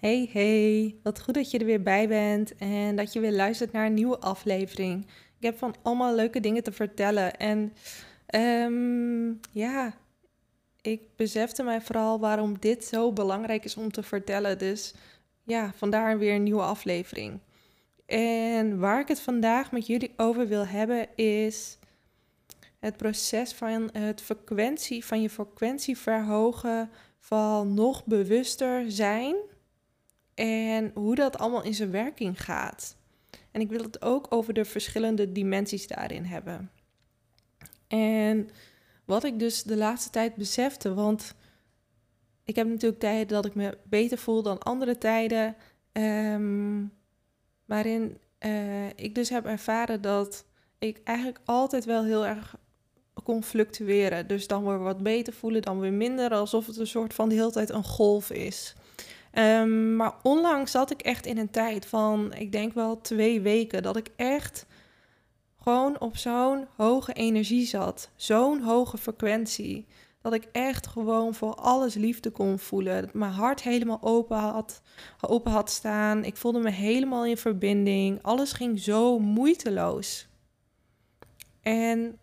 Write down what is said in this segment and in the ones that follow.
Hey, hey, wat goed dat je er weer bij bent en dat je weer luistert naar een nieuwe aflevering. Ik heb van allemaal leuke dingen te vertellen en um, ja, ik besefte mij vooral waarom dit zo belangrijk is om te vertellen. Dus ja, vandaar weer een nieuwe aflevering. En waar ik het vandaag met jullie over wil hebben is het proces van het frequentie, van je frequentie verhogen, van nog bewuster zijn en hoe dat allemaal in zijn werking gaat. En ik wil het ook over de verschillende dimensies daarin hebben. En wat ik dus de laatste tijd besefte, want ik heb natuurlijk tijden dat ik me beter voel dan andere tijden, um, waarin uh, ik dus heb ervaren dat ik eigenlijk altijd wel heel erg kon fluctueren. Dus dan weer wat beter voelen, dan weer minder, alsof het een soort van de hele tijd een golf is. Um, maar onlangs zat ik echt in een tijd van, ik denk wel twee weken, dat ik echt gewoon op zo'n hoge energie zat. Zo'n hoge frequentie. Dat ik echt gewoon voor alles liefde kon voelen. Dat mijn hart helemaal open had, open had staan. Ik voelde me helemaal in verbinding. Alles ging zo moeiteloos. En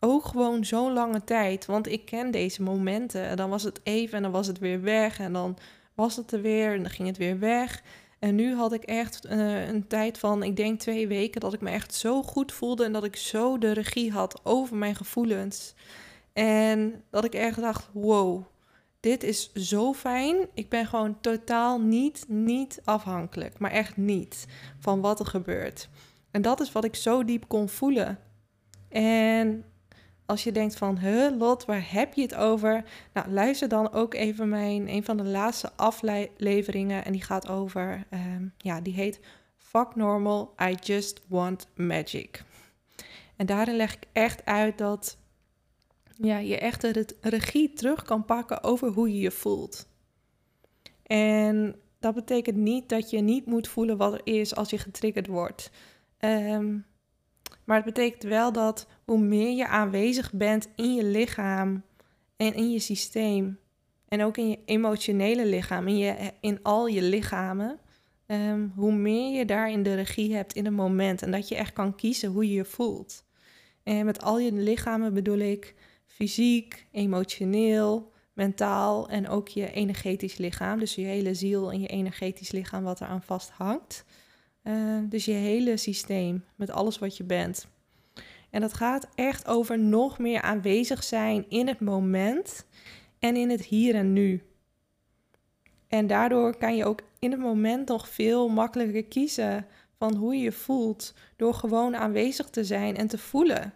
ook gewoon zo'n lange tijd. Want ik ken deze momenten. En dan was het even en dan was het weer weg. En dan was het er weer en dan ging het weer weg. En nu had ik echt uh, een tijd van, ik denk twee weken, dat ik me echt zo goed voelde en dat ik zo de regie had over mijn gevoelens. En dat ik echt dacht, wow, dit is zo fijn. Ik ben gewoon totaal niet, niet afhankelijk, maar echt niet van wat er gebeurt. En dat is wat ik zo diep kon voelen. En als je denkt van, huh, Lot, waar heb je het over? Nou, luister dan ook even mijn, een van de laatste afleveringen. En die gaat over, um, ja, die heet Fuck Normal, I Just Want Magic. En daarin leg ik echt uit dat ja, je echt de regie terug kan pakken over hoe je je voelt. En dat betekent niet dat je niet moet voelen wat er is als je getriggerd wordt. Um, maar het betekent wel dat hoe meer je aanwezig bent in je lichaam en in je systeem, en ook in je emotionele lichaam, in, je, in al je lichamen, ehm, hoe meer je daarin de regie hebt in het moment en dat je echt kan kiezen hoe je je voelt. En met al je lichamen bedoel ik fysiek, emotioneel, mentaal en ook je energetisch lichaam. Dus je hele ziel en je energetisch lichaam wat eraan vasthangt. Uh, dus je hele systeem met alles wat je bent. En dat gaat echt over nog meer aanwezig zijn in het moment en in het hier en nu. En daardoor kan je ook in het moment nog veel makkelijker kiezen van hoe je je voelt door gewoon aanwezig te zijn en te voelen.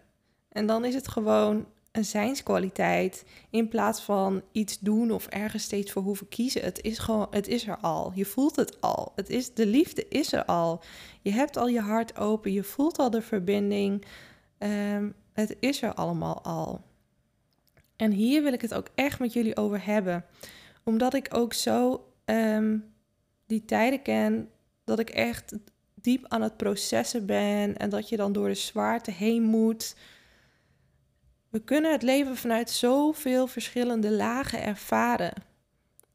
En dan is het gewoon een zijnskwaliteit in plaats van iets doen of ergens steeds voor hoeven kiezen. Het is gewoon, het is er al. Je voelt het al. Het is, de liefde is er al. Je hebt al je hart open. Je voelt al de verbinding. Um, het is er allemaal al. En hier wil ik het ook echt met jullie over hebben. Omdat ik ook zo um, die tijden ken dat ik echt diep aan het processen ben. En dat je dan door de zwaarte heen moet. We kunnen het leven vanuit zoveel verschillende lagen ervaren.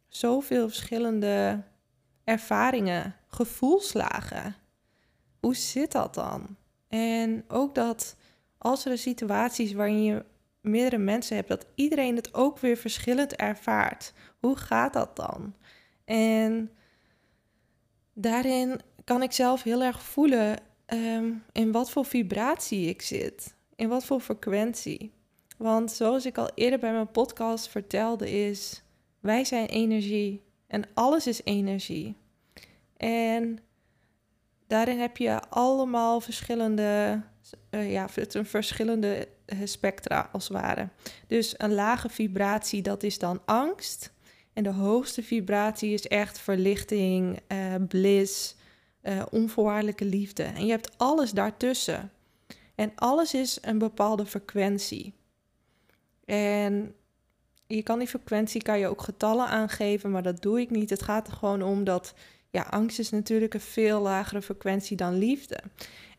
Zoveel verschillende ervaringen, gevoelslagen. Hoe zit dat dan? En ook dat als er situaties waarin je meerdere mensen hebt, dat iedereen het ook weer verschillend ervaart. Hoe gaat dat dan? En daarin kan ik zelf heel erg voelen um, in wat voor vibratie ik zit, in wat voor frequentie. Want zoals ik al eerder bij mijn podcast vertelde, is wij zijn energie en alles is energie. En daarin heb je allemaal verschillende, uh, ja, verschillende eh, spectra als het ware. Dus een lage vibratie, dat is dan angst. En de hoogste vibratie is echt verlichting, uh, bliss, onvoorwaardelijke liefde. En je hebt alles daartussen. En alles is een bepaalde frequentie. En je kan die frequentie, kan je ook getallen aangeven, maar dat doe ik niet. Het gaat er gewoon om dat, ja, angst is natuurlijk een veel lagere frequentie dan liefde.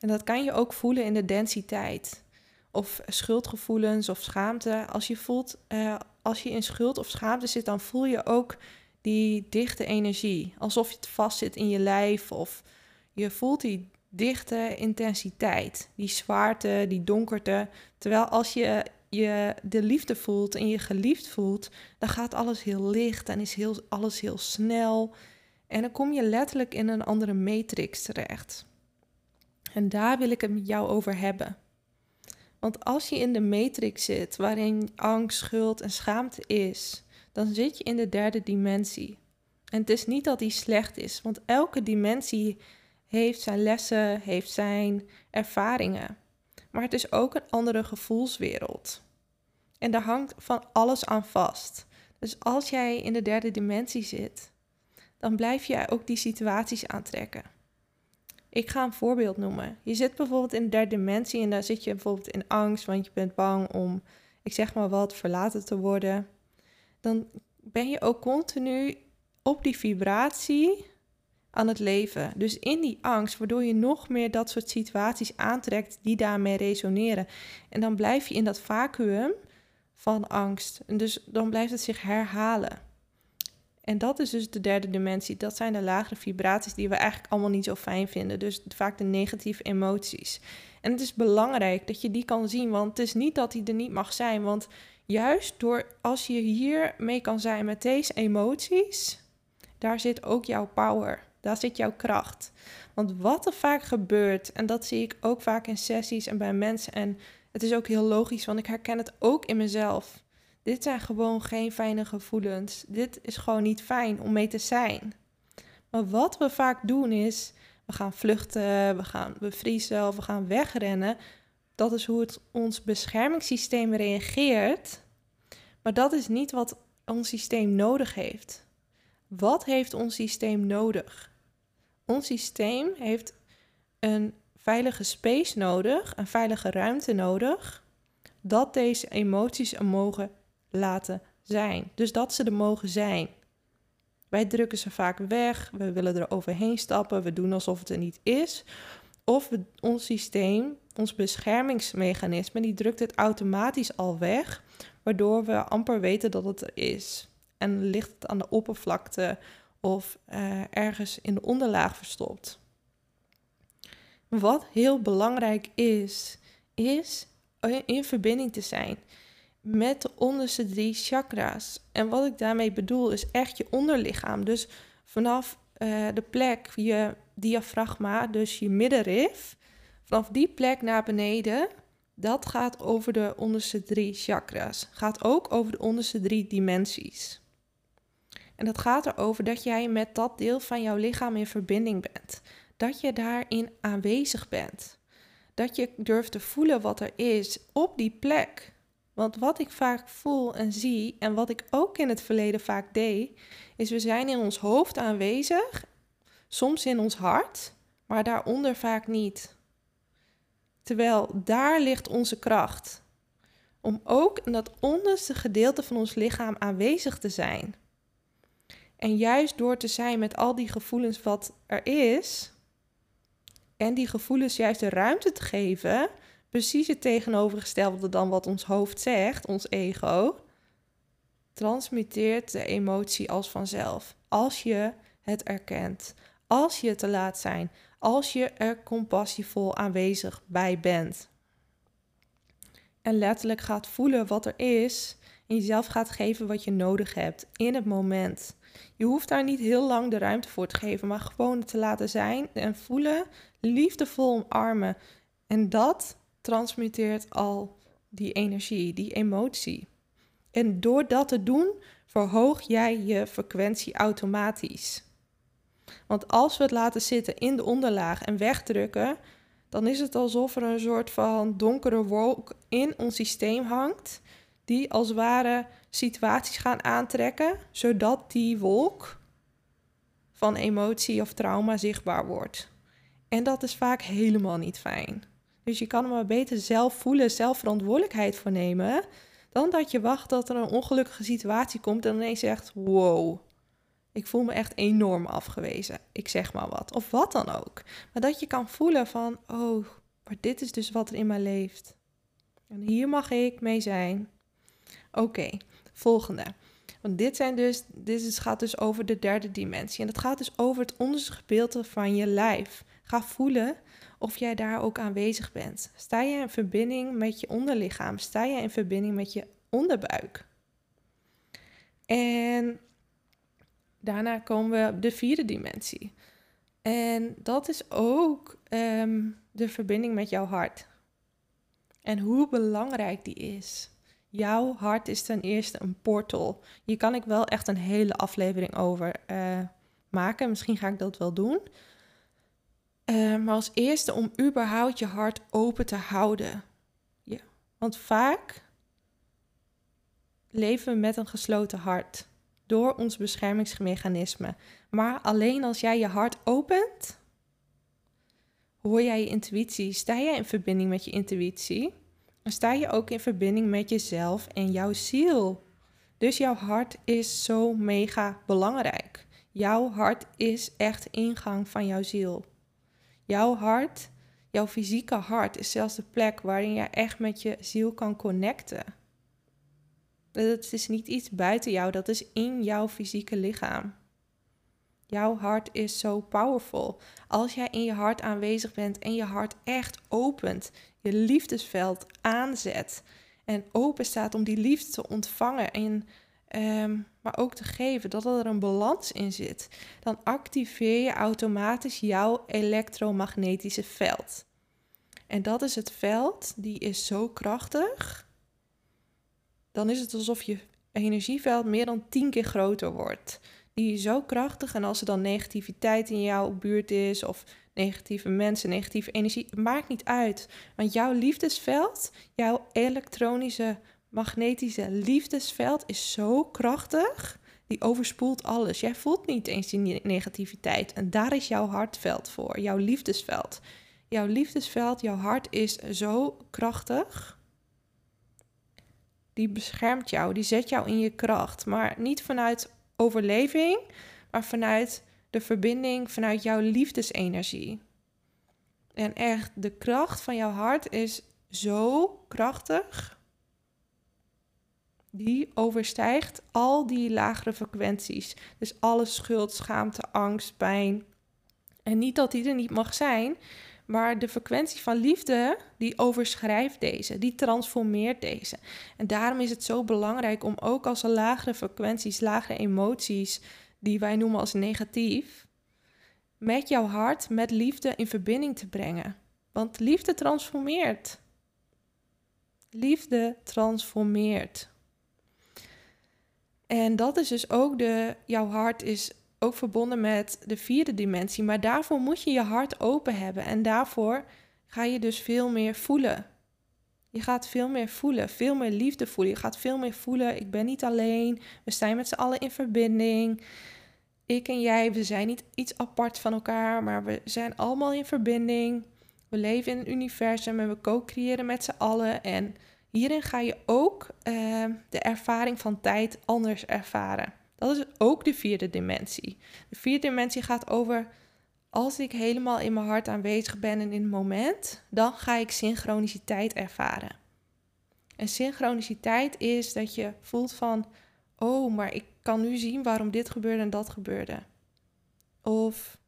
En dat kan je ook voelen in de densiteit. Of schuldgevoelens of schaamte. Als je voelt, uh, als je in schuld of schaamte zit, dan voel je ook die dichte energie. Alsof het vastzit in je lijf of je voelt die dichte intensiteit, die zwaarte, die donkerte. Terwijl als je, je de liefde voelt en je geliefd voelt, dan gaat alles heel licht en is heel, alles heel snel. En dan kom je letterlijk in een andere matrix terecht. En daar wil ik het met jou over hebben. Want als je in de matrix zit, waarin angst, schuld en schaamte is, dan zit je in de derde dimensie. En het is niet dat die slecht is, want elke dimensie heeft zijn lessen, heeft zijn ervaringen. Maar het is ook een andere gevoelswereld. En daar hangt van alles aan vast. Dus als jij in de derde dimensie zit, dan blijf je ook die situaties aantrekken. Ik ga een voorbeeld noemen. Je zit bijvoorbeeld in de derde dimensie en daar zit je bijvoorbeeld in angst, want je bent bang om, ik zeg maar wat, verlaten te worden. Dan ben je ook continu op die vibratie aan het leven. Dus in die angst, waardoor je nog meer dat soort situaties aantrekt die daarmee resoneren. En dan blijf je in dat vacuüm van angst. En dus dan blijft het zich herhalen. En dat is dus de derde dimensie. Dat zijn de lagere vibraties die we eigenlijk allemaal niet zo fijn vinden. Dus vaak de negatieve emoties. En het is belangrijk dat je die kan zien, want het is niet dat die er niet mag zijn. Want juist door als je hier mee kan zijn met deze emoties, daar zit ook jouw power. Daar zit jouw kracht. Want wat er vaak gebeurt, en dat zie ik ook vaak in sessies en bij mensen, en het is ook heel logisch, want ik herken het ook in mezelf. Dit zijn gewoon geen fijne gevoelens. Dit is gewoon niet fijn om mee te zijn. Maar wat we vaak doen is, we gaan vluchten, we gaan bevriezen we gaan wegrennen. Dat is hoe het ons beschermingssysteem reageert. Maar dat is niet wat ons systeem nodig heeft. Wat heeft ons systeem nodig? Ons systeem heeft een veilige space nodig, een veilige ruimte nodig, dat deze emoties er mogen laten zijn. Dus dat ze er mogen zijn. Wij drukken ze vaak weg, we willen er overheen stappen, we doen alsof het er niet is. Of ons systeem, ons beschermingsmechanisme, die drukt het automatisch al weg, waardoor we amper weten dat het er is. En ligt het aan de oppervlakte of uh, ergens in de onderlaag verstopt. Wat heel belangrijk is, is in verbinding te zijn met de onderste drie chakra's. En wat ik daarmee bedoel is echt je onderlichaam. Dus vanaf uh, de plek, je diafragma, dus je middenrif, vanaf die plek naar beneden, dat gaat over de onderste drie chakra's. Gaat ook over de onderste drie dimensies. En dat gaat erover dat jij met dat deel van jouw lichaam in verbinding bent. Dat je daarin aanwezig bent. Dat je durft te voelen wat er is op die plek. Want wat ik vaak voel en zie, en wat ik ook in het verleden vaak deed, is we zijn in ons hoofd aanwezig, soms in ons hart, maar daaronder vaak niet. Terwijl daar ligt onze kracht. Om ook in dat onderste gedeelte van ons lichaam aanwezig te zijn. En juist door te zijn met al die gevoelens wat er is, en die gevoelens juist de ruimte te geven, precies het tegenovergestelde dan wat ons hoofd zegt, ons ego, transmitteert de emotie als vanzelf. Als je het erkent, als je te laat zijn, als je er compassievol aanwezig bij bent. En letterlijk gaat voelen wat er is en jezelf gaat geven wat je nodig hebt in het moment. Je hoeft daar niet heel lang de ruimte voor te geven, maar gewoon te laten zijn en voelen, liefdevol omarmen. En dat transmitteert al die energie, die emotie. En door dat te doen, verhoog jij je frequentie automatisch. Want als we het laten zitten in de onderlaag en wegdrukken, dan is het alsof er een soort van donkere wolk in ons systeem hangt, die als ware situaties gaan aantrekken, zodat die wolk van emotie of trauma zichtbaar wordt. En dat is vaak helemaal niet fijn. Dus je kan hem maar beter zelf voelen, zelf verantwoordelijkheid voor nemen, dan dat je wacht dat er een ongelukkige situatie komt en ineens zegt: Wow, ik voel me echt enorm afgewezen. Ik zeg maar wat. Of wat dan ook. Maar dat je kan voelen van: Oh, maar dit is dus wat er in mij leeft. En hier mag ik mee zijn. Oké, volgende. Want dit, zijn dus, dit gaat dus over de derde dimensie. En het gaat dus over het onderste gedeelte van je lijf. Ga voelen of jij daar ook aanwezig bent. Sta je in verbinding met je onderlichaam? Sta je in verbinding met je onderbuik? En daarna komen we op de vierde dimensie. En dat is ook ehm, de verbinding met jouw hart. En hoe belangrijk die is. Jouw hart is ten eerste een portal. Hier kan ik wel echt een hele aflevering over uh, maken. Misschien ga ik dat wel doen. Uh, maar als eerste om überhaupt je hart open te houden. Ja. Want vaak leven we met een gesloten hart door ons beschermingsmechanisme. Maar alleen als jij je hart opent, hoor jij je intuïtie. Sta jij in verbinding met je intuïtie? Sta je ook in verbinding met jezelf en jouw ziel. Dus jouw hart is zo mega belangrijk. Jouw hart is echt ingang van jouw ziel. Jouw hart, jouw fysieke hart, is zelfs de plek waarin je echt met je ziel kan connecten. Het is niet iets buiten jou, dat is in jouw fysieke lichaam. Jouw hart is zo powerful. Als jij in je hart aanwezig bent en je hart echt opent, je liefdesveld aanzet en open staat om die liefde te ontvangen en ehm, maar ook te geven, dat er een balans in zit, dan activeer je automatisch jouw elektromagnetische veld. En dat is het veld, die is zo krachtig. Dan is het alsof je energieveld meer dan tien keer groter wordt die is zo krachtig. En als er dan negativiteit in jouw buurt is, of negatieve mensen, negatieve energie, maakt niet uit. Want jouw liefdesveld, jouw elektronische, magnetische liefdesveld is zo krachtig. Die overspoelt alles. Jij voelt niet eens die negativiteit. En daar is jouw hartveld voor, jouw liefdesveld. Jouw liefdesveld, jouw hart is zo krachtig die beschermt jou, die zet jou in je kracht. Maar niet vanuit overleving, maar vanuit de verbinding, vanuit jouw liefdesenergie. En echt, de kracht van jouw hart is zo krachtig. Die overstijgt al die lagere frequenties. Dus alle schuld, schaamte, angst, pijn. En niet dat die er niet mag zijn, maar de frequentie van liefde, die overschrijft deze, die transformeert deze. En daarom is het zo belangrijk om ook als er lagere frequenties, lagere emoties, die wij noemen als negatief, met jouw hart, met liefde in verbinding te brengen. Want liefde transformeert. Liefde transformeert. En dat is dus ook de, jouw hart is ook verbonden met de vierde dimensie. Maar daarvoor moet je je hart open hebben. En daarvoor ga je dus veel meer voelen. Je gaat veel meer voelen, veel meer liefde voelen. Je gaat veel meer voelen, ik ben niet alleen. We zijn met z'n allen in verbinding. Ik en jij, we zijn niet iets apart van elkaar, maar we zijn allemaal in verbinding. We leven in een universum en we co-creëren met z'n allen. En hierin ga je ook uh, de ervaring van tijd anders ervaren. Dat is ook de vierde dimensie. De vierde dimensie gaat over als ik helemaal in mijn hart aanwezig ben en in het moment, dan ga ik synchroniciteit ervaren. En synchroniciteit is dat je voelt van, oh, maar ik kan nu zien waarom dit gebeurde en dat gebeurde. Of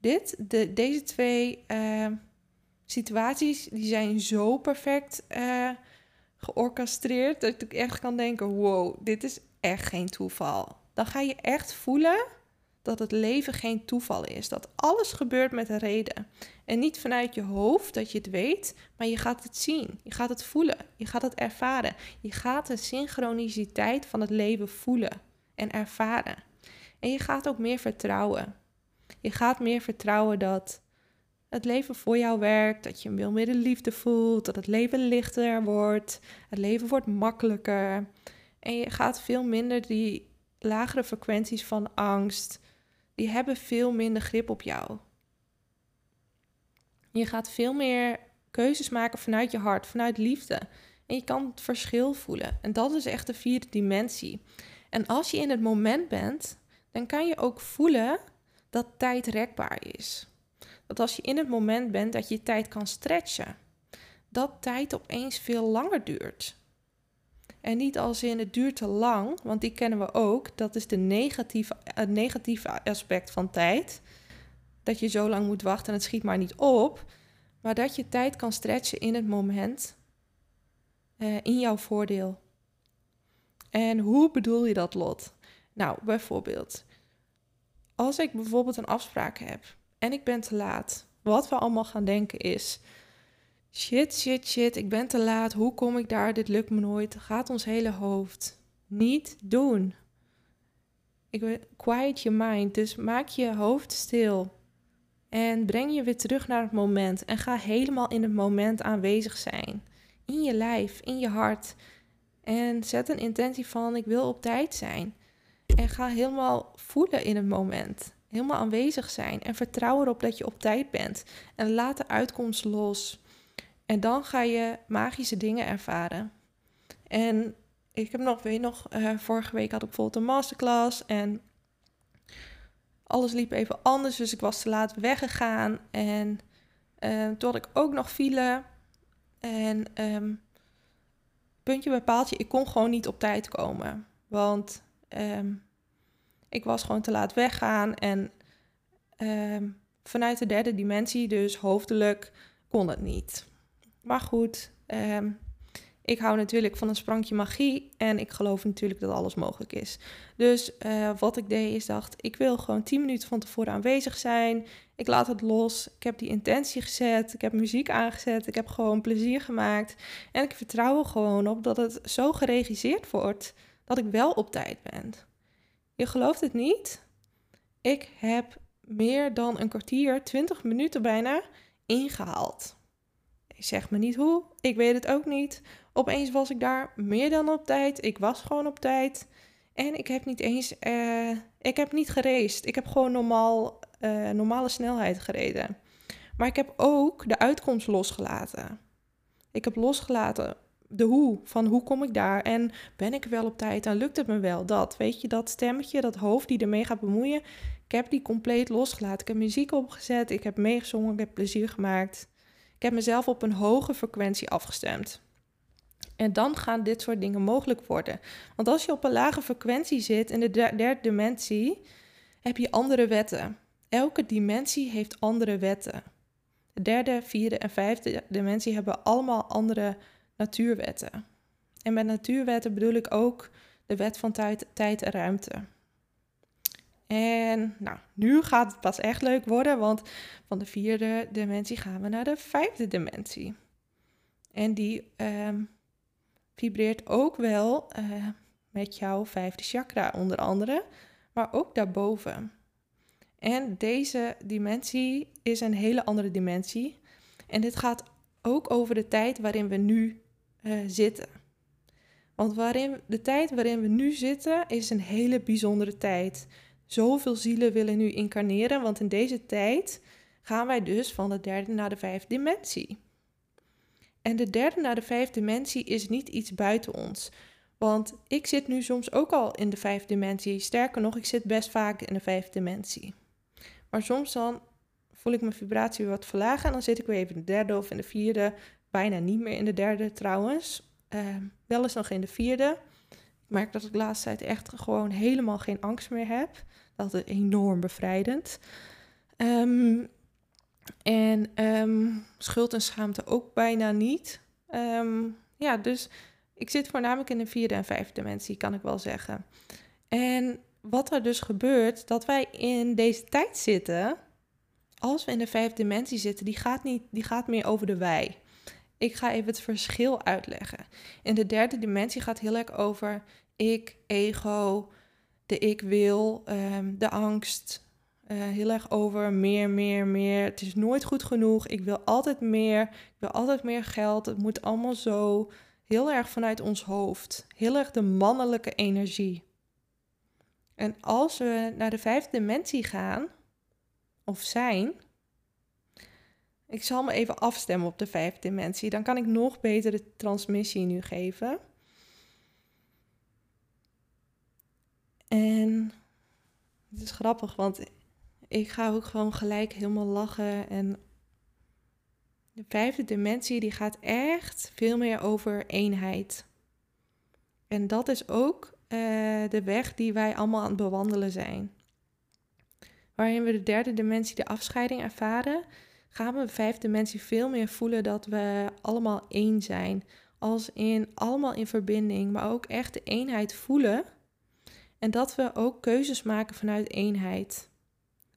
dit, de, deze twee uh, situaties, die zijn zo perfect uh, georchestreerd dat ik echt kan denken, wow, dit is echt geen toeval. Dan ga je echt voelen dat het leven geen toeval is. Dat alles gebeurt met een reden. En niet vanuit je hoofd dat je het weet, maar je gaat het zien. Je gaat het voelen. Je gaat het ervaren. Je gaat de synchroniciteit van het leven voelen en ervaren. En je gaat ook meer vertrouwen. Je gaat meer vertrouwen dat het leven voor jou werkt, dat je veel meer de liefde voelt, dat het leven lichter wordt, het leven wordt makkelijker. En je gaat veel minder die lagere frequenties van angst, die hebben veel minder grip op jou. Je gaat veel meer keuzes maken vanuit je hart, vanuit liefde. En je kan het verschil voelen. En dat is echt de vierde dimensie. En als je in het moment bent, dan kan je ook voelen dat tijd rekbaar is. Dat als je in het moment bent, dat je tijd kan stretchen. Dat tijd opeens veel langer duurt. En niet als in het duurt te lang, want die kennen we ook. Dat is de negatieve, het negatieve aspect van tijd. Dat je zo lang moet wachten en het schiet maar niet op. Maar dat je tijd kan stretchen in het moment. Uh, in jouw voordeel. En hoe bedoel je dat, Lot? Nou, bijvoorbeeld, als ik bijvoorbeeld een afspraak heb en ik ben te laat, wat we allemaal gaan denken is: shit, shit, shit, ik ben te laat, hoe kom ik daar? Dit lukt me nooit. Gaat ons hele hoofd niet doen. Ik wil quiet your mind, dus maak je hoofd stil. En breng je weer terug naar het moment. En ga helemaal in het moment aanwezig zijn. In je lijf, in je hart. En zet een intentie van: ik wil op tijd zijn. En ga helemaal voelen in het moment. Helemaal aanwezig zijn. En vertrouw erop dat je op tijd bent. En laat de uitkomst los. En dan ga je magische dingen ervaren. En ik heb nog, weet nog, uh, vorige week had ik bijvoorbeeld een masterclass. En alles liep even anders. Dus ik was te laat weggegaan. En uh, toen ik ook nog file. En um, puntje bij paaltje, ik kon gewoon niet op tijd komen. Want um, ik was gewoon te laat weggaan. En vanuit de derde dimensie, dus hoofdelijk, kon het niet. Maar goed, um, ik hou natuurlijk van een sprankje magie en ik geloof natuurlijk dat alles mogelijk is. Dus uh, wat ik deed is dacht, ik wil gewoon 10 minuten van tevoren aanwezig zijn. Ik laat het los. Ik heb die intentie gezet. Ik heb muziek aangezet. Ik heb gewoon plezier gemaakt. En ik vertrouw er gewoon op dat het zo geregisseerd wordt dat ik wel op tijd ben. Je gelooft het niet? Ik heb meer dan een kwartier, 20 minuten bijna, ingehaald. Zeg me niet hoe, ik weet het ook niet. Opeens was ik daar meer dan op tijd. Ik was gewoon op tijd. En ik heb niet eens, uh, ik heb niet geraced. Ik heb gewoon normaal, uh, normale snelheid gereden. Maar ik heb ook de uitkomst losgelaten. Ik heb losgelaten de hoe, van hoe kom ik daar en ben ik wel op tijd en lukt het me wel? Dat, weet je, dat stemmetje, dat hoofd die ermee gaat bemoeien, ik heb die compleet losgelaten. Ik heb muziek opgezet, ik heb meegezongen, ik heb plezier gemaakt. Ik heb mezelf op een hoge frequentie afgestemd. En dan gaan dit soort dingen mogelijk worden. Want als je op een lage frequentie zit in de derde dimensie, heb je andere wetten. Elke dimensie heeft andere wetten. De derde, vierde en vijfde dimensie hebben allemaal andere natuurwetten. En met natuurwetten bedoel ik ook de wet van tijd, tijd en ruimte. En nou, nu gaat het pas echt leuk worden, want van de vierde dimensie gaan we naar de vijfde dimensie. En die ehm, vibreert ook wel uh, met jouw vijfde chakra onder andere, maar ook daarboven. En deze dimensie is een hele andere dimensie. En dit gaat ook over de tijd waarin we nu uh, zitten. Want waarin, de tijd waarin we nu zitten is een hele bijzondere tijd. Zoveel zielen willen nu incarneren, want in deze tijd gaan wij dus van de derde naar de vijfde dimensie. En de derde naar de vijfde dimensie is niet iets buiten ons. Want ik zit nu soms ook al in de vijfde dimensie. Sterker nog, ik zit best vaak in de vijfde dimensie. Maar soms dan voel ik mijn vibratie weer wat verlagen en dan zit ik weer even in de derde of in de vierde. Bijna niet meer in de derde trouwens. Uh, wel eens nog in de vierde. Merk dat ik de laatste tijd echt gewoon helemaal geen angst meer heb. Dat is enorm bevrijdend. Um, en um, schuld en schaamte ook bijna niet. Um, ja, dus ik zit voornamelijk in de vierde en vijfde dimensie, kan ik wel zeggen. En wat er dus gebeurt, dat wij in deze tijd zitten, als we in de vijfde dimensie zitten, die gaat, niet, die gaat meer over de wij. Ik ga even het verschil uitleggen. In de derde dimensie gaat heel erg over ik, ego, de ik wil, um, de angst, uh, heel erg over meer, meer, meer. Het is nooit goed genoeg. Ik wil altijd meer. Ik wil altijd meer geld. Het moet allemaal zo. Heel erg vanuit ons hoofd. Heel erg de mannelijke energie. En als we naar de vijfde dimensie gaan, of zijn, ik zal me even afstemmen op de vijfde dimensie. Dan kan ik nog beter de transmissie nu geven. En het is grappig, want ik ga ook gewoon gelijk helemaal lachen. En de vijfde dimensie die gaat echt veel meer over eenheid. En dat is ook eh, de weg die wij allemaal aan het bewandelen zijn. Waarin we de derde dimensie, de afscheiding, ervaren, gaan we de vijfde dimensie veel meer voelen dat we allemaal één zijn. Als in allemaal in verbinding, maar ook echt de eenheid voelen. En dat we ook keuzes maken vanuit eenheid.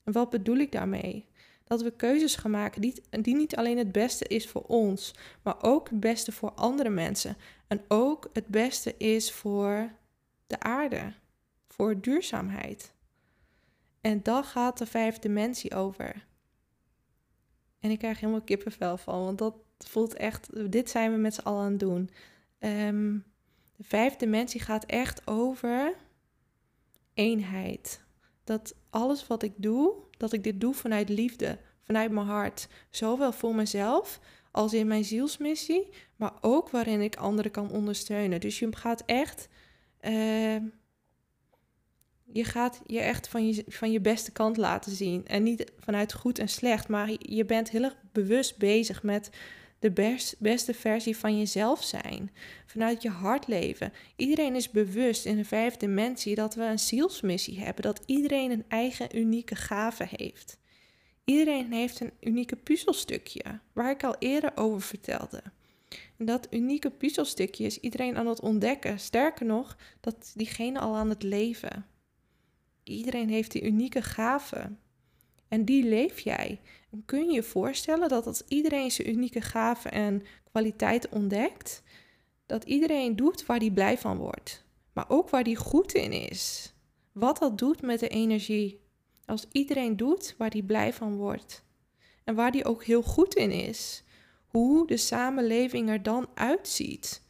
En wat bedoel ik daarmee? Dat we keuzes gaan maken die, die niet alleen het beste is voor ons, maar ook het beste voor andere mensen. En ook het beste is voor de aarde, voor duurzaamheid. En dan gaat de vijfde dimensie over. En ik krijg helemaal kippenvel van, want dat voelt echt, dit zijn we met z'n allen aan het doen. Ehm, de vijfde dimensie gaat echt over eenheid. Dat alles wat ik doe, dat ik dit doe vanuit liefde, vanuit mijn hart. Zowel voor mezelf als in mijn zielsmissie, maar ook waarin ik anderen kan ondersteunen. Dus je gaat echt. Ehm, je gaat je echt van je, van je beste kant laten zien. En niet vanuit goed en slecht, maar je bent heel erg bewust bezig met de best, beste versie van jezelf zijn. Vanuit je hart leven. Iedereen is bewust in de vijfde dimensie dat we een zielsmissie hebben. Dat iedereen een eigen unieke gave heeft. Iedereen heeft een unieke puzzelstukje, waar ik al eerder over vertelde. En dat unieke puzzelstukje is iedereen aan het ontdekken. Sterker nog, dat diegene al aan het leven. Iedereen heeft die unieke gave. En die leef jij. En kun je je voorstellen dat als iedereen zijn unieke gave en kwaliteit ontdekt, dat iedereen doet waar hij blij van wordt, maar ook waar hij goed in is. Wat dat doet met de energie. Als iedereen doet waar hij blij van wordt en waar hij ook heel goed in is, hoe de samenleving er dan uitziet.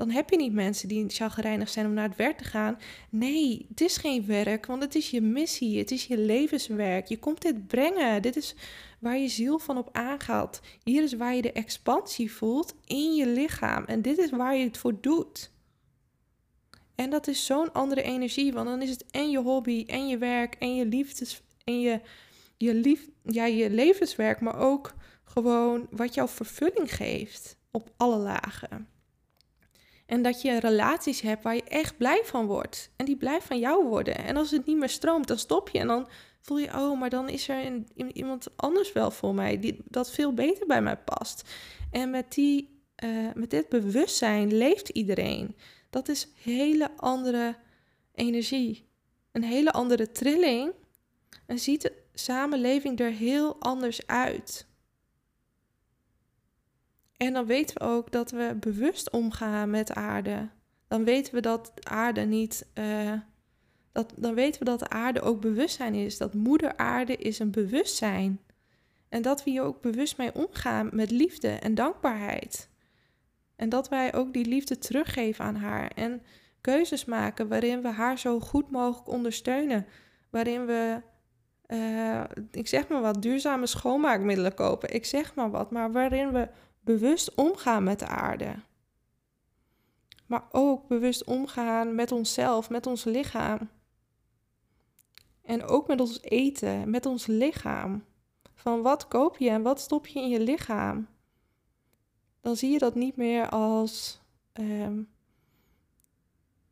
Dan heb je niet mensen die chagrijnig zijn om naar het werk te gaan. Nee, het is geen werk, want het is je missie, het is je levenswerk. Je komt dit brengen. Dit is waar je ziel van op aangaat. Hier is waar je de expansie voelt in je lichaam. En dit is waar je het voor doet. En dat is zo'n andere energie, want dan is het en je hobby, en je werk, en je liefdes, en je, je, lief, ja, je levenswerk, maar ook gewoon wat jouw vervulling geeft op alle lagen. En dat je relaties hebt waar je echt blij van wordt. En die blij van jou worden. En als het niet meer stroomt, dan stop je. En dan voel je, oh, maar dan is er iemand anders wel voor mij. Die, dat veel beter bij mij past. En met, die, uh, met dit bewustzijn leeft iedereen. Dat is hele andere energie. Een hele andere trilling. En ziet de samenleving er heel anders uit. En dan weten we ook dat we bewust omgaan met aarde. Dan weten we dat aarde niet. Uh, dat, dan weten we dat de aarde ook bewustzijn is. Dat moeder aarde is een bewustzijn. En dat we hier ook bewust mee omgaan met liefde en dankbaarheid. En dat wij ook die liefde teruggeven aan haar. En keuzes maken waarin we haar zo goed mogelijk ondersteunen. Waarin we, uh, ik zeg maar wat, duurzame schoonmaakmiddelen kopen. Ik zeg maar wat, maar waarin we bewust omgaan met de aarde. Maar ook bewust omgaan met onszelf, met ons lichaam. En ook met ons eten, met ons lichaam. Van wat koop je en wat stop je in je lichaam? Dan zie je dat niet meer als. Um,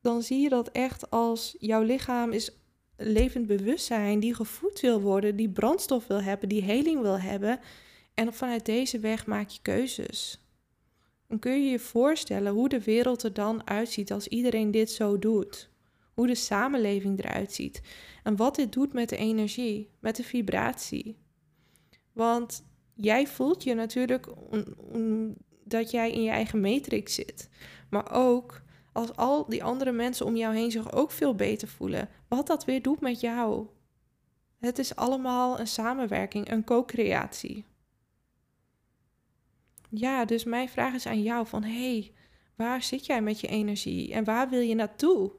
dan zie je dat echt als jouw lichaam is levend bewustzijn die gevoed wil worden, die brandstof wil hebben, die heling wil hebben. En vanuit deze weg maak je keuzes. Dan kun je je voorstellen hoe de wereld er dan uitziet als iedereen dit zo doet. Hoe de samenleving eruit ziet. En wat dit doet met de energie, met de vibratie. Want jij voelt je natuurlijk dat jij in je eigen matrix zit. Maar ook als al die andere mensen om jou heen zich ook veel beter voelen. Wat dat weer doet met jou. Het is allemaal een samenwerking, een co-creatie. Ja, dus mijn vraag is aan jou van hey, waar zit jij met je energie en waar wil je naartoe?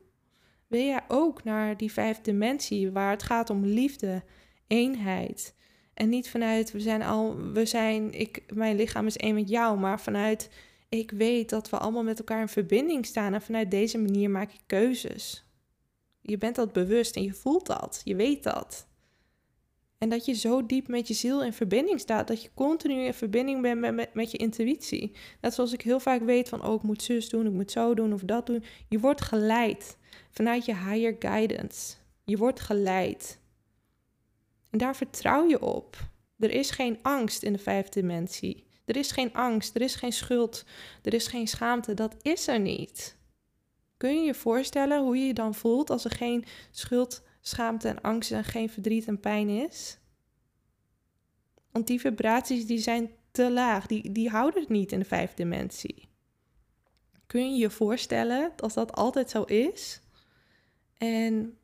Wil jij ook naar die vijfde dimensie waar het gaat om liefde, eenheid en niet vanuit we zijn al we zijn ik mijn lichaam is één met jou, maar vanuit ik weet dat we allemaal met elkaar in verbinding staan en vanuit deze manier maak je keuzes. Je bent dat bewust en je voelt dat, je weet dat. En dat je zo diep met je ziel in verbinding staat, dat je continu in verbinding bent met, met, je intuïtie. Net zoals ik heel vaak weet van, oh, ik moet zus doen, ik moet zo doen of dat doen. Je wordt geleid vanuit je higher guidance. Je wordt geleid. En daar vertrouw je op. Er is geen angst in de vijfde dimensie. Er is geen angst, er is geen schuld, er is geen schaamte. Dat is er niet. Kun je je voorstellen hoe je je dan voelt als er geen schuld, schaamte en angst en geen verdriet en pijn is? Want die vibraties die zijn te laag, die, die houden het niet in de vijfde dimensie. Kun je je voorstellen als dat altijd zo is? En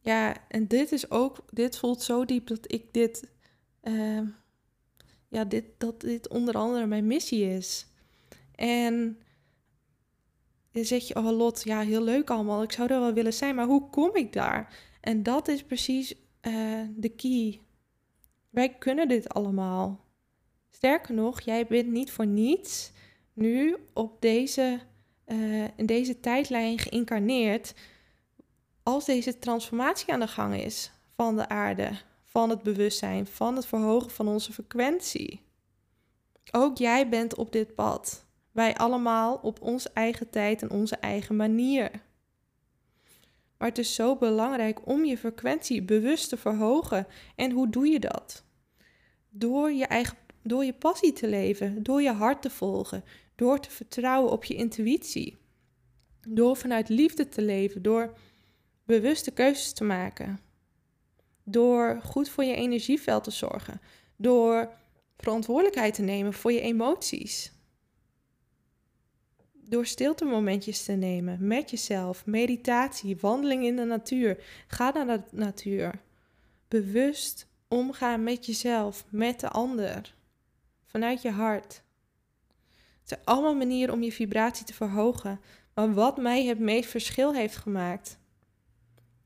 ja, en dit is ook, dit voelt zo diep dat ik dit, uh, ja, dit, dat dit onder andere mijn missie is. En dan zeg je, oh Lot, ja, heel leuk allemaal, ik zou er wel willen zijn, maar hoe kom ik daar? En dat is precies uh, de key. Wij kunnen dit allemaal. Sterker nog, jij bent niet voor niets nu op deze, uh, in deze tijdlijn geïncarneerd als deze transformatie aan de gang is van de aarde, van het bewustzijn, van het verhogen van onze frequentie. Ook jij bent op dit pad. Wij allemaal op onze eigen tijd en onze eigen manier. Maar het is zo belangrijk om je frequentie bewust te verhogen. En hoe doe je dat? Door je eigen door je passie te leven, door je hart te volgen, door te vertrouwen op je intuïtie. Door vanuit liefde te leven, door bewuste keuzes te maken. Door goed voor je energieveld te zorgen. Door verantwoordelijkheid te nemen voor je emoties. Door stilte momentjes te nemen met jezelf, meditatie, wandeling in de natuur. Ga naar de natuur. Bewust omgaan met jezelf, met de ander. Vanuit je hart. Het zijn allemaal manieren om je vibratie te verhogen. Maar wat mij het meest verschil heeft gemaakt,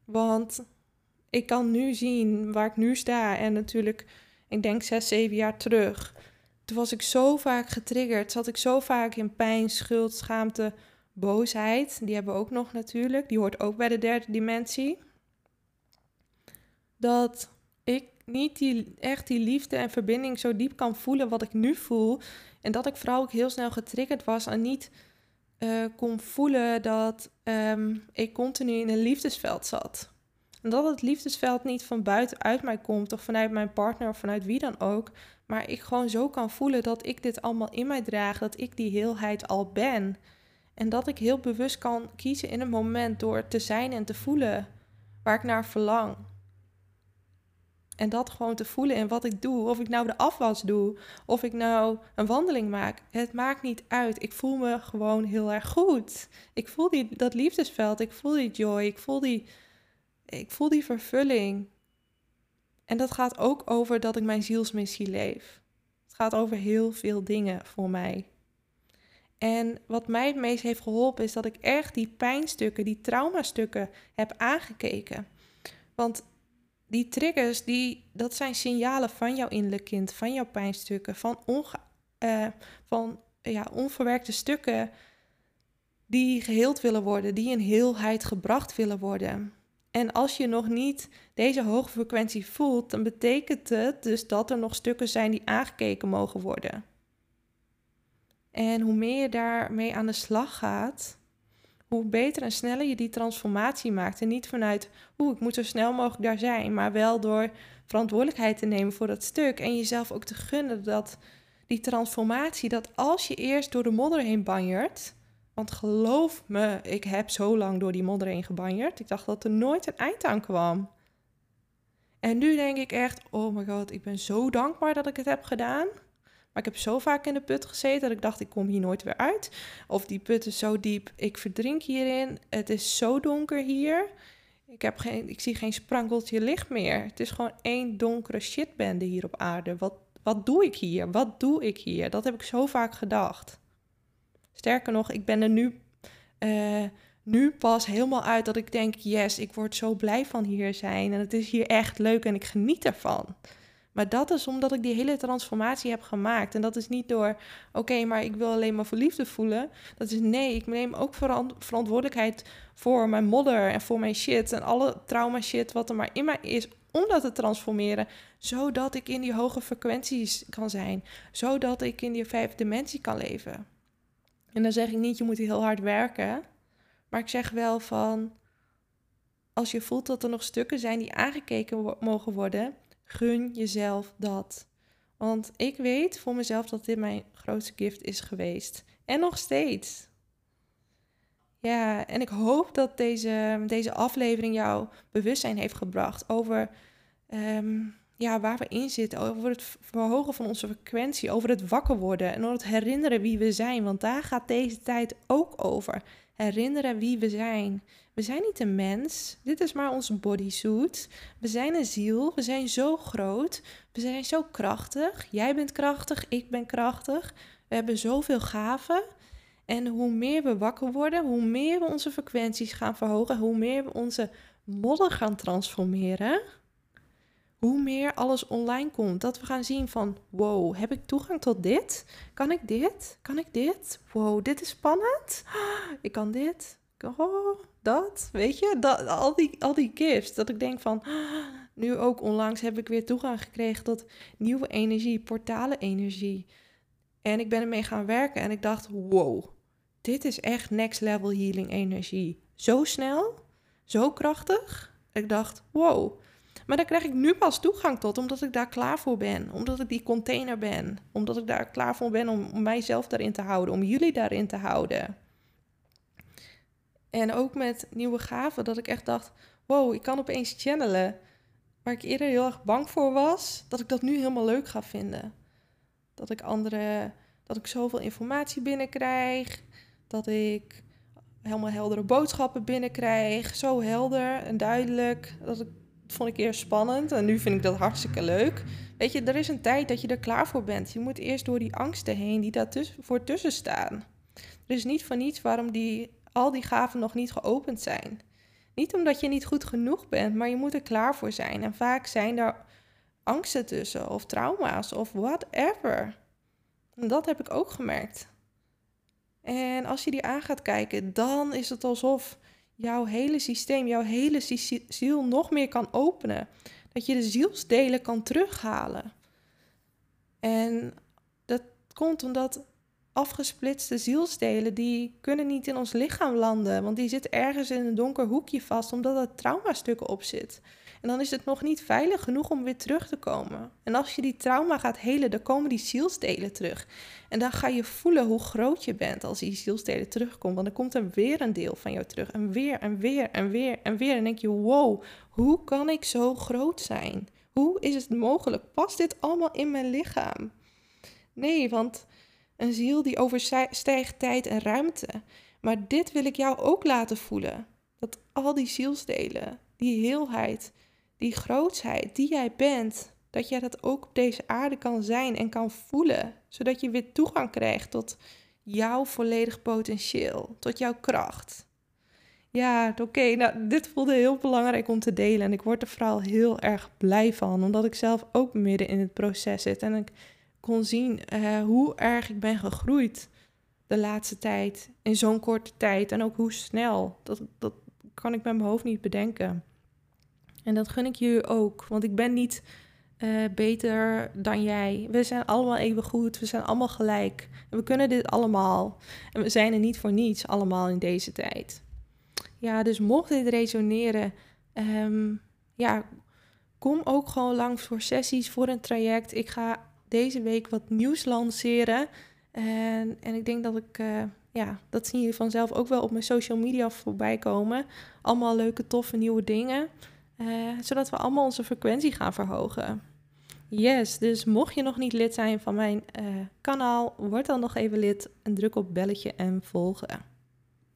want ik kan nu zien waar ik nu sta. En natuurlijk, ik denk zes, zeven jaar terug. Was ik zo vaak getriggerd. Zat ik zo vaak in pijn, schuld, schaamte, boosheid. Die hebben we ook nog natuurlijk. Die hoort ook bij de derde dimensie. Dat ik niet die, echt die liefde en verbinding zo diep kan voelen wat ik nu voel. En dat ik vooral ook heel snel getriggerd was en niet uh, kon voelen dat um, ik continu in een liefdesveld zat. En dat het liefdesveld niet van buitenuit mij komt of vanuit mijn partner of vanuit wie dan ook. Maar ik gewoon zo kan voelen dat ik dit allemaal in mij draag, dat ik die heelheid al ben. En dat ik heel bewust kan kiezen in een moment door te zijn en te voelen waar ik naar verlang. En dat gewoon te voelen in wat ik doe. Of ik nou de afwas doe. Of ik nou een wandeling maak. Het maakt niet uit. Ik voel me gewoon heel erg goed. Ik voel die, dat liefdesveld. Ik voel die joy. Ik voel die, ik voel die vervulling. En dat gaat ook over dat ik mijn zielsmissie leef. Het gaat over heel veel dingen voor mij. En wat mij het meest heeft geholpen is dat ik echt die pijnstukken, die traumastukken heb aangekeken. Want die triggers, die, dat zijn signalen van jouw innerlijk kind, van jouw pijnstukken, van, onge, uh, van ja, onverwerkte stukken die geheeld willen worden, die in heelheid gebracht willen worden. En als je nog niet deze hoge frequentie voelt, dan betekent het dus dat er nog stukken zijn die aangekeken mogen worden. En hoe meer je daarmee aan de slag gaat, hoe beter en sneller je die transformatie maakt. En niet vanuit, oeh, ik moet zo snel mogelijk daar zijn, maar wel door verantwoordelijkheid te nemen voor dat stuk en jezelf ook te gunnen dat die transformatie, dat als je eerst door de modder heen banjert, want geloof me, ik heb zo lang door die modder heen gebanjerd, ik dacht dat er nooit een eind aan kwam. En nu denk ik echt, oh my god, ik ben zo dankbaar dat ik het heb gedaan. Maar ik heb zo vaak in de put gezeten dat ik dacht, ik kom hier nooit weer uit. Of die put is zo diep, ik verdrink hierin. Het is zo donker hier. Ik, heb geen, ik zie geen sprankeltje licht meer. Het is gewoon één donkere shitbende hier op aarde. Wat, wat doe ik hier? Wat doe ik hier? Dat heb ik zo vaak gedacht. Sterker nog, ik ben er nu, uh, nu pas helemaal uit dat ik denk: yes, ik word zo blij van hier zijn. En het is hier echt leuk en ik geniet ervan. Maar dat is omdat ik die hele transformatie heb gemaakt. En dat is niet door, oké, maar ik wil alleen maar voor liefde voelen. Dat is nee, ik neem ook verantwoordelijkheid voor mijn modder en voor mijn shit. En alle trauma shit wat er maar in mij is om dat te transformeren, zodat ik in die hoge frequenties kan zijn, zodat ik in die vijfde dimensie kan leven. En dan zeg ik niet, je moet heel hard werken, maar ik zeg wel van, als je voelt dat er nog stukken zijn die aangekeken mogen worden, gun jezelf dat. Want ik weet voor mezelf dat dit mijn grootste gift is geweest. En nog steeds. Ja, en ik hoop dat deze, deze aflevering jou bewustzijn heeft gebracht over ehm, ja, waar we in zitten. Over het verhogen van onze frequentie, over het wakker worden en over het herinneren wie we zijn. Want daar gaat deze tijd ook over. Herinneren wie we zijn. We zijn niet een mens. Dit is maar onze bodysuit. We zijn een ziel. We zijn zo groot. We zijn zo krachtig. Jij bent krachtig. Ik ben krachtig. We hebben zoveel gaven. En hoe meer we wakker worden, hoe meer we onze frequenties gaan verhogen, hoe meer we onze modder gaan transformeren, hoe meer alles online komt. Dat we gaan zien van, wow, heb ik toegang tot dit? Kan ik dit? Kan ik dit? Wow, dit is spannend. Ik kan dit. Oh, dat. Weet je, dat, al, die, al die gifts. Dat ik denk van, nu ook onlangs heb ik weer toegang gekregen tot nieuwe energie, portale energie. En ik ben ermee gaan werken en ik dacht, wow, dit is echt next level healing energie. Zo snel, zo krachtig. Ik dacht, wow. Maar daar krijg ik nu pas toegang tot, omdat ik daar klaar voor ben. Omdat ik die container ben. Omdat ik daar klaar voor ben om, mijzelf daarin te houden, om jullie daarin te houden. En ook met nieuwe gaven, dat ik echt dacht, wow, ik kan opeens channelen. Waar ik eerder heel erg bang voor was, dat ik dat nu helemaal leuk ga vinden. Dat ik andere, dat ik zoveel informatie binnenkrijg dat ik helemaal heldere boodschappen binnenkrijg. Zo helder en duidelijk. Dat, ik, vond ik eerst spannend en nu vind ik dat hartstikke leuk. Weet je, er is een tijd dat je er klaar voor bent. Je moet eerst door die angsten heen die daar voor tussen staan. Er is niet van niets waarom die, al die gaven nog niet geopend zijn. Niet omdat je niet goed genoeg bent, maar je moet er klaar voor zijn. En vaak zijn daar angsten tussen, of trauma's, of whatever. En dat heb ik ook gemerkt. En als je die aan gaat kijken, dan is het alsof jouw hele systeem, jouw hele ziel nog meer kan openen. Dat je de zielsdelen kan terughalen. En dat komt omdat afgesplitste zielsdelen, die kunnen niet in ons lichaam landen. Want die zitten ergens in een donker hoekje vast, omdat er traumastukken op zit. En dan is het nog niet veilig genoeg om weer terug te komen. En als je die trauma gaat helen, dan komen die zielsdelen terug. En dan ga je voelen hoe groot je bent als die zielsdelen terugkomen. Want dan komt er weer een deel van jou terug. En weer en weer en weer en weer. En denk je, wow, hoe kan ik zo groot zijn? Hoe is het mogelijk? Past dit allemaal in mijn lichaam? Nee, want een ziel die overstijgt tijd en ruimte. Maar dit wil ik jou ook laten voelen. Dat al die zielsdelen, die heelheid, die grootsheid die jij bent, dat jij dat ook op deze aarde kan zijn en kan voelen, zodat je weer toegang krijgt tot jouw volledig potentieel, tot jouw kracht. Ja, oké, nou, dit voelde heel belangrijk om te delen en ik word er vooral heel erg blij van, omdat ik zelf ook midden in het proces zit en ik kon zien uh, hoe erg ik ben gegroeid de laatste tijd, in zo'n korte tijd en ook hoe snel. Dat, dat kan ik met mijn hoofd niet bedenken. En dat gun ik je ook, want ik ben niet uh, beter dan jij. We zijn allemaal even goed, we zijn allemaal gelijk. En we kunnen dit allemaal. En we zijn er niet voor niets allemaal in deze tijd. Ja, dus mocht dit resoneren, um, ja, kom ook gewoon langs voor sessies, voor een traject. Ik ga deze week wat nieuws lanceren. En, en ik denk dat ik, uh, ja, dat zien jullie vanzelf ook wel op mijn social media voorbij komen. Allemaal leuke, toffe nieuwe dingen. Uh, zodat we allemaal onze frequentie gaan verhogen. Yes, dus mocht je nog niet lid zijn van mijn uh, kanaal, word dan nog even lid en druk op belletje en volgen.